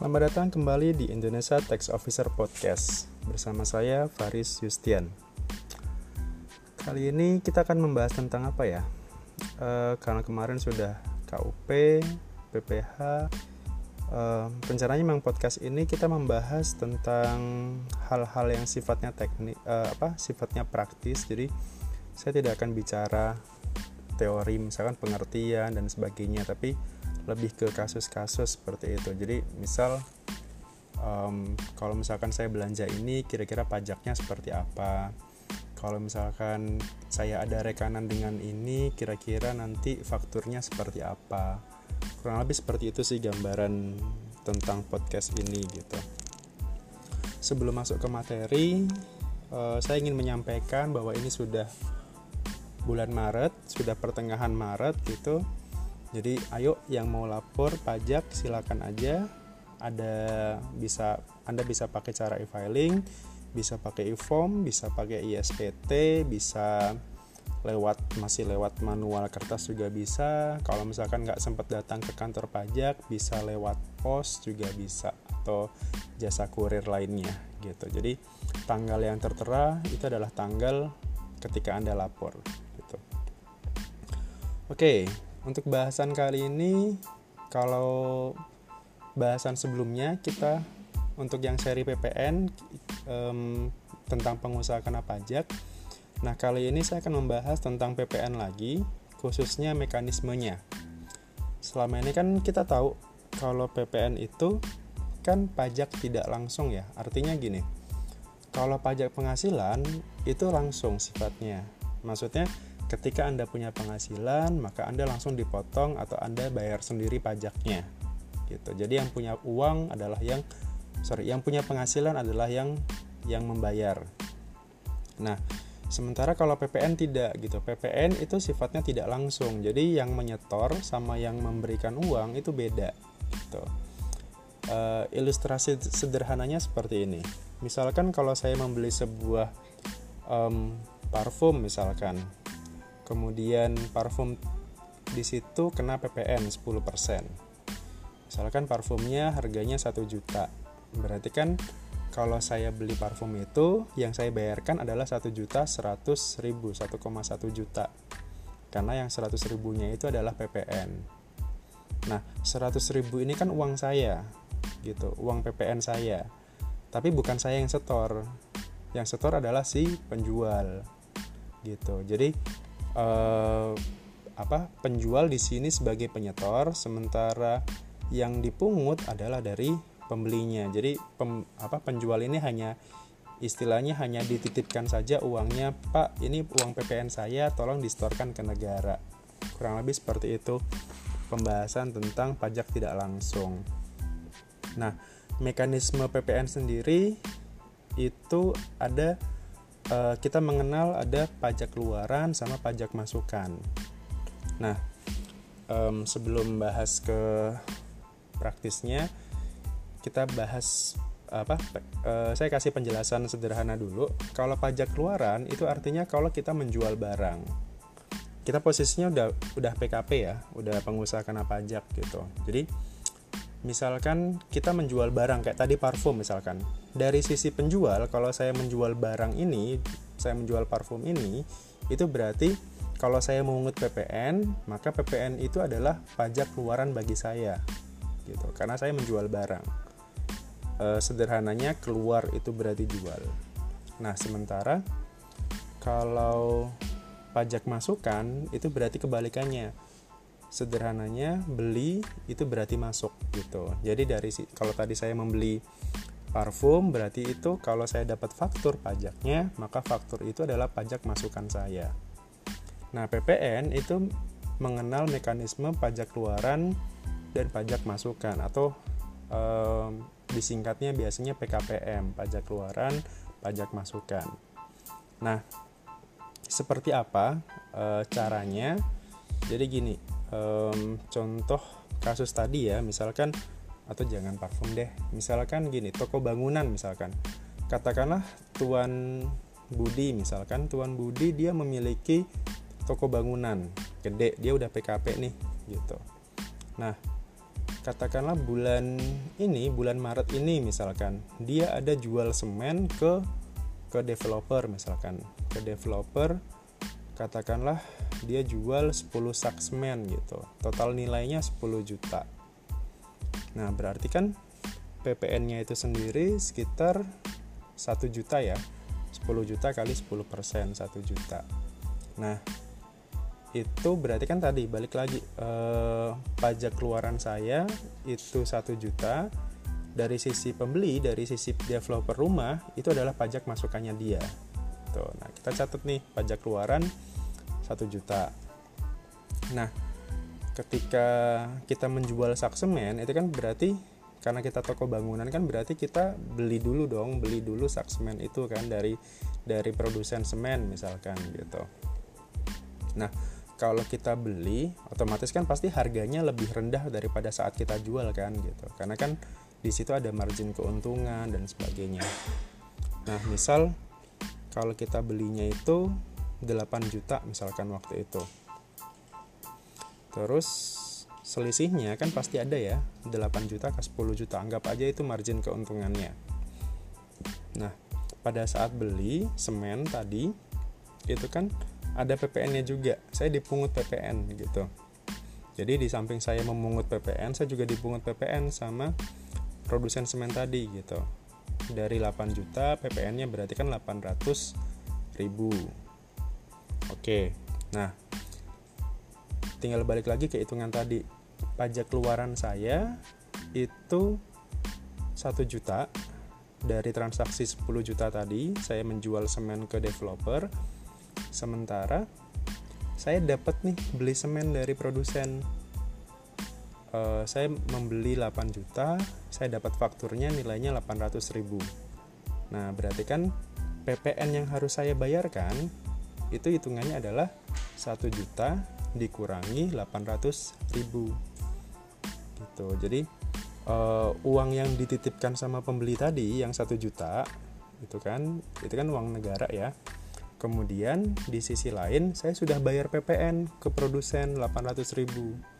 Selamat datang kembali di Indonesia Tax Officer Podcast bersama saya Faris Yustian. Kali ini kita akan membahas tentang apa ya? E, karena kemarin sudah KUP, PPH. E, rencananya memang podcast ini kita membahas tentang hal-hal yang sifatnya teknik, e, apa? Sifatnya praktis. Jadi saya tidak akan bicara teori, misalkan pengertian dan sebagainya, tapi lebih ke kasus-kasus seperti itu. Jadi misal um, kalau misalkan saya belanja ini kira-kira pajaknya seperti apa? Kalau misalkan saya ada rekanan dengan ini kira-kira nanti fakturnya seperti apa? Kurang lebih seperti itu sih gambaran tentang podcast ini gitu. Sebelum masuk ke materi uh, saya ingin menyampaikan bahwa ini sudah bulan Maret sudah pertengahan Maret gitu jadi ayo yang mau lapor pajak silakan aja. Ada bisa Anda bisa pakai cara e-filing, bisa pakai e-form, bisa pakai ISPT, bisa lewat masih lewat manual kertas juga bisa. Kalau misalkan nggak sempat datang ke kantor pajak, bisa lewat pos juga bisa atau jasa kurir lainnya gitu. Jadi tanggal yang tertera itu adalah tanggal ketika Anda lapor gitu. Oke, untuk bahasan kali ini, kalau bahasan sebelumnya kita untuk yang seri PPN um, tentang pengusaha kena pajak. Nah, kali ini saya akan membahas tentang PPN lagi, khususnya mekanismenya. Selama ini kan kita tahu kalau PPN itu kan pajak tidak langsung ya. Artinya gini. Kalau pajak penghasilan itu langsung sifatnya. Maksudnya Ketika Anda punya penghasilan, maka Anda langsung dipotong atau Anda bayar sendiri pajaknya. Gitu. Jadi yang punya uang adalah yang sorry, yang punya penghasilan adalah yang yang membayar. Nah, sementara kalau PPN tidak gitu. PPN itu sifatnya tidak langsung. Jadi yang menyetor sama yang memberikan uang itu beda gitu. Uh, ilustrasi sederhananya seperti ini. Misalkan kalau saya membeli sebuah um, parfum misalkan kemudian parfum di situ kena PPN 10%. Misalkan parfumnya harganya 1 juta. Berarti kan kalau saya beli parfum itu yang saya bayarkan adalah 1 juta 100 ribu 1,1 juta. Karena yang 100 ribunya itu adalah PPN nah 100 ribu ini kan uang saya gitu uang PPN saya. Tapi bukan saya yang setor. Yang setor adalah si penjual gitu. Jadi eh, apa penjual di sini sebagai penyetor sementara yang dipungut adalah dari pembelinya. Jadi pem, apa penjual ini hanya istilahnya hanya dititipkan saja uangnya pak ini uang PPN saya tolong distorkan ke negara. Kurang lebih seperti itu pembahasan tentang pajak tidak langsung. Nah mekanisme PPN sendiri itu ada uh, kita mengenal ada pajak keluaran sama pajak masukan. Nah, um, sebelum bahas ke praktisnya, kita bahas apa? Uh, saya kasih penjelasan sederhana dulu. Kalau pajak keluaran itu artinya kalau kita menjual barang. Kita posisinya udah udah PKP ya, udah pengusaha kena pajak gitu. Jadi misalkan kita menjual barang kayak tadi parfum misalkan. Dari sisi penjual kalau saya menjual barang ini saya menjual parfum ini itu berarti kalau saya mengungut PPN maka PPN itu adalah pajak keluaran bagi saya gitu. Karena saya menjual barang. E, sederhananya keluar itu berarti jual. Nah sementara kalau pajak masukan itu berarti kebalikannya sederhananya beli itu berarti masuk gitu. Jadi dari kalau tadi saya membeli parfum berarti itu kalau saya dapat faktur pajaknya, maka faktur itu adalah pajak masukan saya. Nah, PPN itu mengenal mekanisme pajak keluaran dan pajak masukan atau um, disingkatnya biasanya PKPM, pajak keluaran, pajak masukan. Nah, seperti apa e, caranya? Jadi gini, um, contoh kasus tadi ya misalkan atau jangan parfum deh misalkan gini toko bangunan misalkan. Katakanlah tuan Budi misalkan tuan Budi dia memiliki toko bangunan gede dia udah PKP nih gitu. Nah katakanlah bulan ini bulan Maret ini misalkan dia ada jual semen ke ke developer misalkan. Ke developer katakanlah dia jual 10 sak semen gitu. Total nilainya 10 juta. Nah berarti kan PPN-nya itu sendiri sekitar 1 juta ya. 10 juta kali 10 persen 1 juta. Nah itu berarti kan tadi balik lagi eh, pajak keluaran saya itu satu juta. Dari sisi pembeli dari sisi developer rumah itu adalah pajak masukannya dia tuh nah kita catat nih pajak keluaran satu juta. Nah ketika kita menjual sak semen itu kan berarti karena kita toko bangunan kan berarti kita beli dulu dong beli dulu sak semen itu kan dari dari produsen semen misalkan gitu. Nah kalau kita beli otomatis kan pasti harganya lebih rendah daripada saat kita jual kan gitu. Karena kan di situ ada margin keuntungan dan sebagainya. Nah misal kalau kita belinya itu 8 juta misalkan waktu itu. Terus selisihnya kan pasti ada ya 8 juta ke 10 juta. Anggap aja itu margin keuntungannya. Nah pada saat beli semen tadi itu kan ada PPN-nya juga. Saya dipungut PPN gitu. Jadi di samping saya memungut PPN saya juga dipungut PPN sama produsen semen tadi gitu dari 8 juta PPN-nya berarti kan 800 ribu. Oke nah tinggal balik lagi ke hitungan tadi. Pajak keluaran saya itu 1 juta. Dari transaksi 10 juta tadi saya menjual semen ke developer. Sementara saya dapat nih beli semen dari produsen uh, saya membeli 8 juta saya dapat fakturnya nilainya 800 ribu. Nah berarti kan PPN yang harus saya bayarkan itu hitungannya adalah 1 juta dikurangi 800 ribu. Gitu. Jadi uh, uang yang dititipkan sama pembeli tadi yang 1 juta itu kan itu kan uang negara ya. Kemudian di sisi lain saya sudah bayar PPN ke produsen 800.000.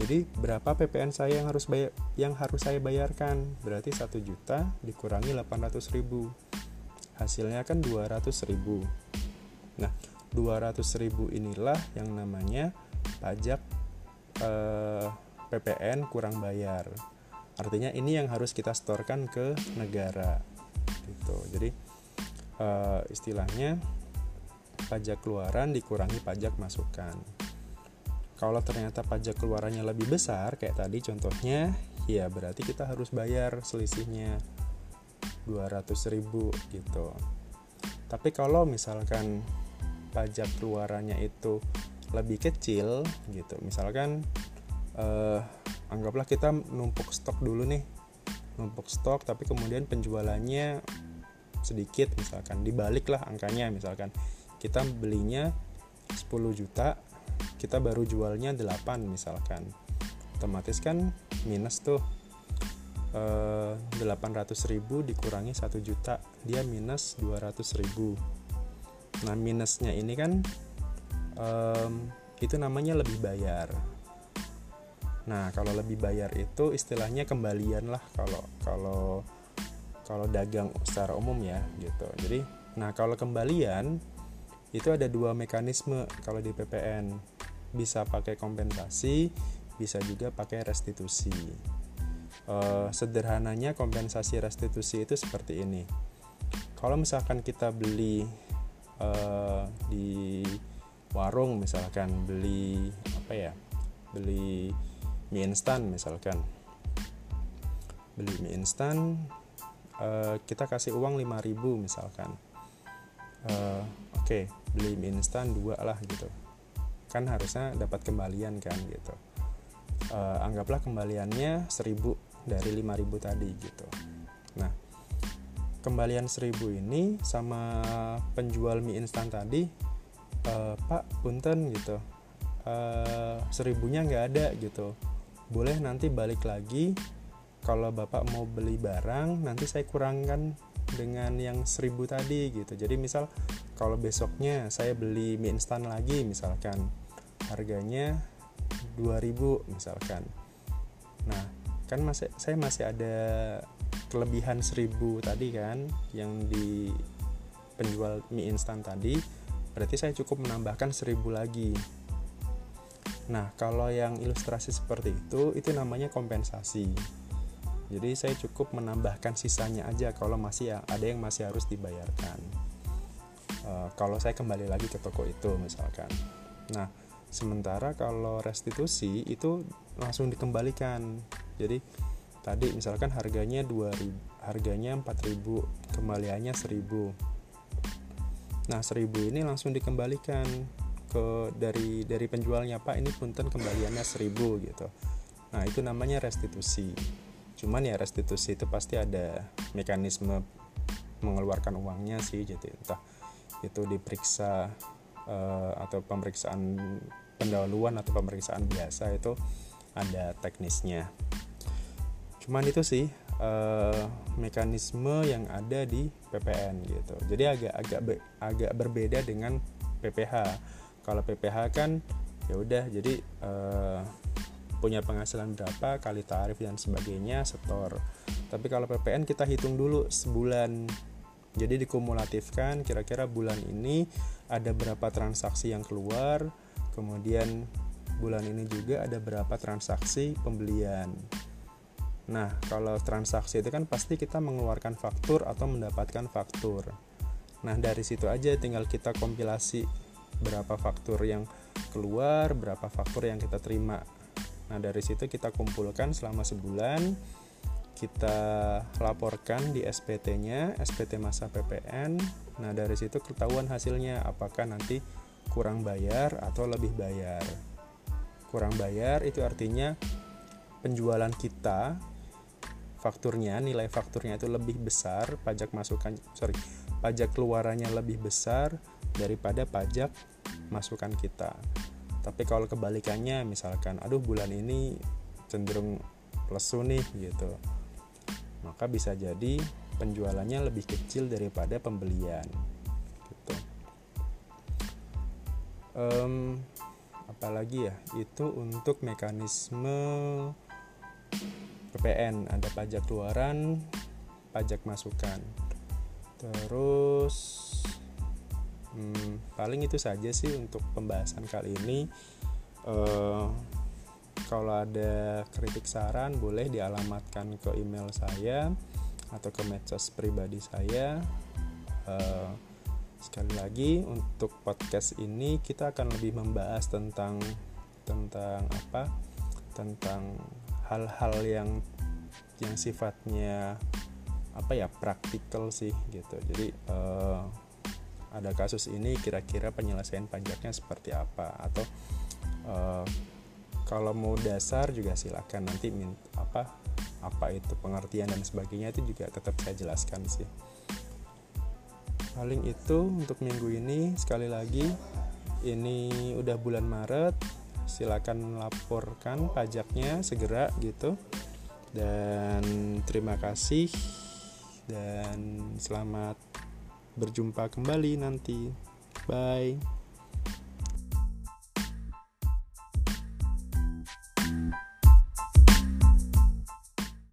Jadi berapa PPN saya yang harus bayar yang harus saya bayarkan? Berarti 1 juta dikurangi 800.000. Hasilnya kan 200.000. Nah, 200.000 inilah yang namanya pajak eh, PPN kurang bayar. Artinya ini yang harus kita setorkan ke negara. Gitu. Jadi uh, istilahnya pajak keluaran dikurangi pajak masukan. Kalau ternyata pajak keluarannya lebih besar kayak tadi contohnya, ya berarti kita harus bayar selisihnya 200.000 gitu. Tapi kalau misalkan pajak keluarannya itu lebih kecil gitu, misalkan eh, anggaplah kita numpuk stok dulu nih, numpuk stok tapi kemudian penjualannya sedikit misalkan dibaliklah angkanya misalkan kita belinya 10 juta kita baru jualnya 8 misalkan. Otomatis kan minus tuh eh, 800 ribu dikurangi 1 juta dia minus 200 ribu. Nah minusnya ini kan um, itu namanya lebih bayar. Nah kalau lebih bayar itu istilahnya kembalian lah kalau kalau kalau dagang secara umum ya gitu. Jadi nah kalau kembalian itu ada dua mekanisme kalau di PPN bisa pakai kompensasi bisa juga pakai restitusi. Uh, sederhananya kompensasi restitusi itu seperti ini. Kalau misalkan kita beli uh, di warung misalkan beli apa ya beli mie instan misalkan beli mie instan uh, kita kasih uang 5000 misalkan. Uh, oke okay, beli mie instan dua lah gitu kan harusnya dapat kembalian kan gitu. Uh, anggaplah kembaliannya 1000 dari 5000 tadi gitu. Nah kembalian 1000 ini sama penjual mie instan tadi uh, pak punten gitu. Uh, seribunya nggak ada gitu. Boleh nanti balik lagi kalau bapak mau beli barang nanti saya kurangkan dengan yang seribu tadi gitu. Jadi misal kalau besoknya saya beli mie instan lagi misalkan harganya 2000 misalkan. Nah kan masih saya masih ada kelebihan 1000 tadi kan yang di penjual mie instan tadi berarti saya cukup menambahkan 1000 lagi. Nah kalau yang ilustrasi seperti itu itu namanya kompensasi. Jadi saya cukup menambahkan sisanya aja kalau masih ada yang masih harus dibayarkan. Uh, kalau saya kembali lagi ke toko itu misalkan. Nah sementara kalau restitusi itu langsung dikembalikan. Jadi tadi misalkan harganya 2000 harganya 4000 kembaliannya 1000 nah 1000 ini langsung dikembalikan ke dari dari penjualnya Pak ini punten kembaliannya 1000 gitu. Nah itu namanya restitusi. Cuman ya restitusi itu pasti ada mekanisme mengeluarkan uangnya sih jadi entah itu diperiksa uh, atau pemeriksaan pendahuluan atau pemeriksaan biasa itu ada teknisnya. Cuman itu sih uh, mekanisme yang ada di PPN gitu. Jadi agak agak be, agak berbeda dengan PPH kalau PPH kan ya udah jadi uh, punya penghasilan berapa kali tarif dan sebagainya setor. Tapi kalau PPN kita hitung dulu sebulan jadi dikumulatifkan kira-kira bulan ini ada berapa transaksi yang keluar kemudian bulan ini juga ada berapa transaksi pembelian. Nah kalau transaksi itu kan pasti kita mengeluarkan faktur atau mendapatkan faktur. Nah dari situ aja tinggal kita kompilasi berapa faktur yang keluar berapa faktur yang kita terima. Nah, dari situ kita kumpulkan selama sebulan, kita laporkan di SPT-nya, SPT masa PPN. Nah, dari situ ketahuan hasilnya apakah nanti kurang bayar atau lebih bayar. Kurang bayar itu artinya penjualan kita fakturnya, nilai fakturnya itu lebih besar, pajak masukan sorry, pajak keluarannya lebih besar daripada pajak masukan kita tapi kalau kebalikannya misalkan aduh bulan ini cenderung lesu nih gitu maka bisa jadi penjualannya lebih kecil daripada pembelian. Gitu. Um, apalagi ya? Itu untuk mekanisme PPN ada pajak keluaran pajak masukan. Terus hmm, paling itu saja sih untuk pembahasan kali ini. Uh, kalau ada kritik saran boleh dialamatkan ke email saya atau ke medsos pribadi saya. Uh, sekali lagi untuk podcast ini kita akan lebih membahas tentang tentang apa? Tentang hal-hal yang yang sifatnya apa ya praktikal sih gitu. Jadi uh, ada kasus ini kira-kira penyelesaian pajaknya seperti apa? Atau uh, kalau mau dasar juga silakan nanti minta apa apa itu pengertian dan sebagainya itu juga tetap saya jelaskan sih paling itu untuk minggu ini sekali lagi ini udah bulan Maret silakan laporkan pajaknya segera gitu dan terima kasih dan selamat berjumpa kembali nanti. Bye.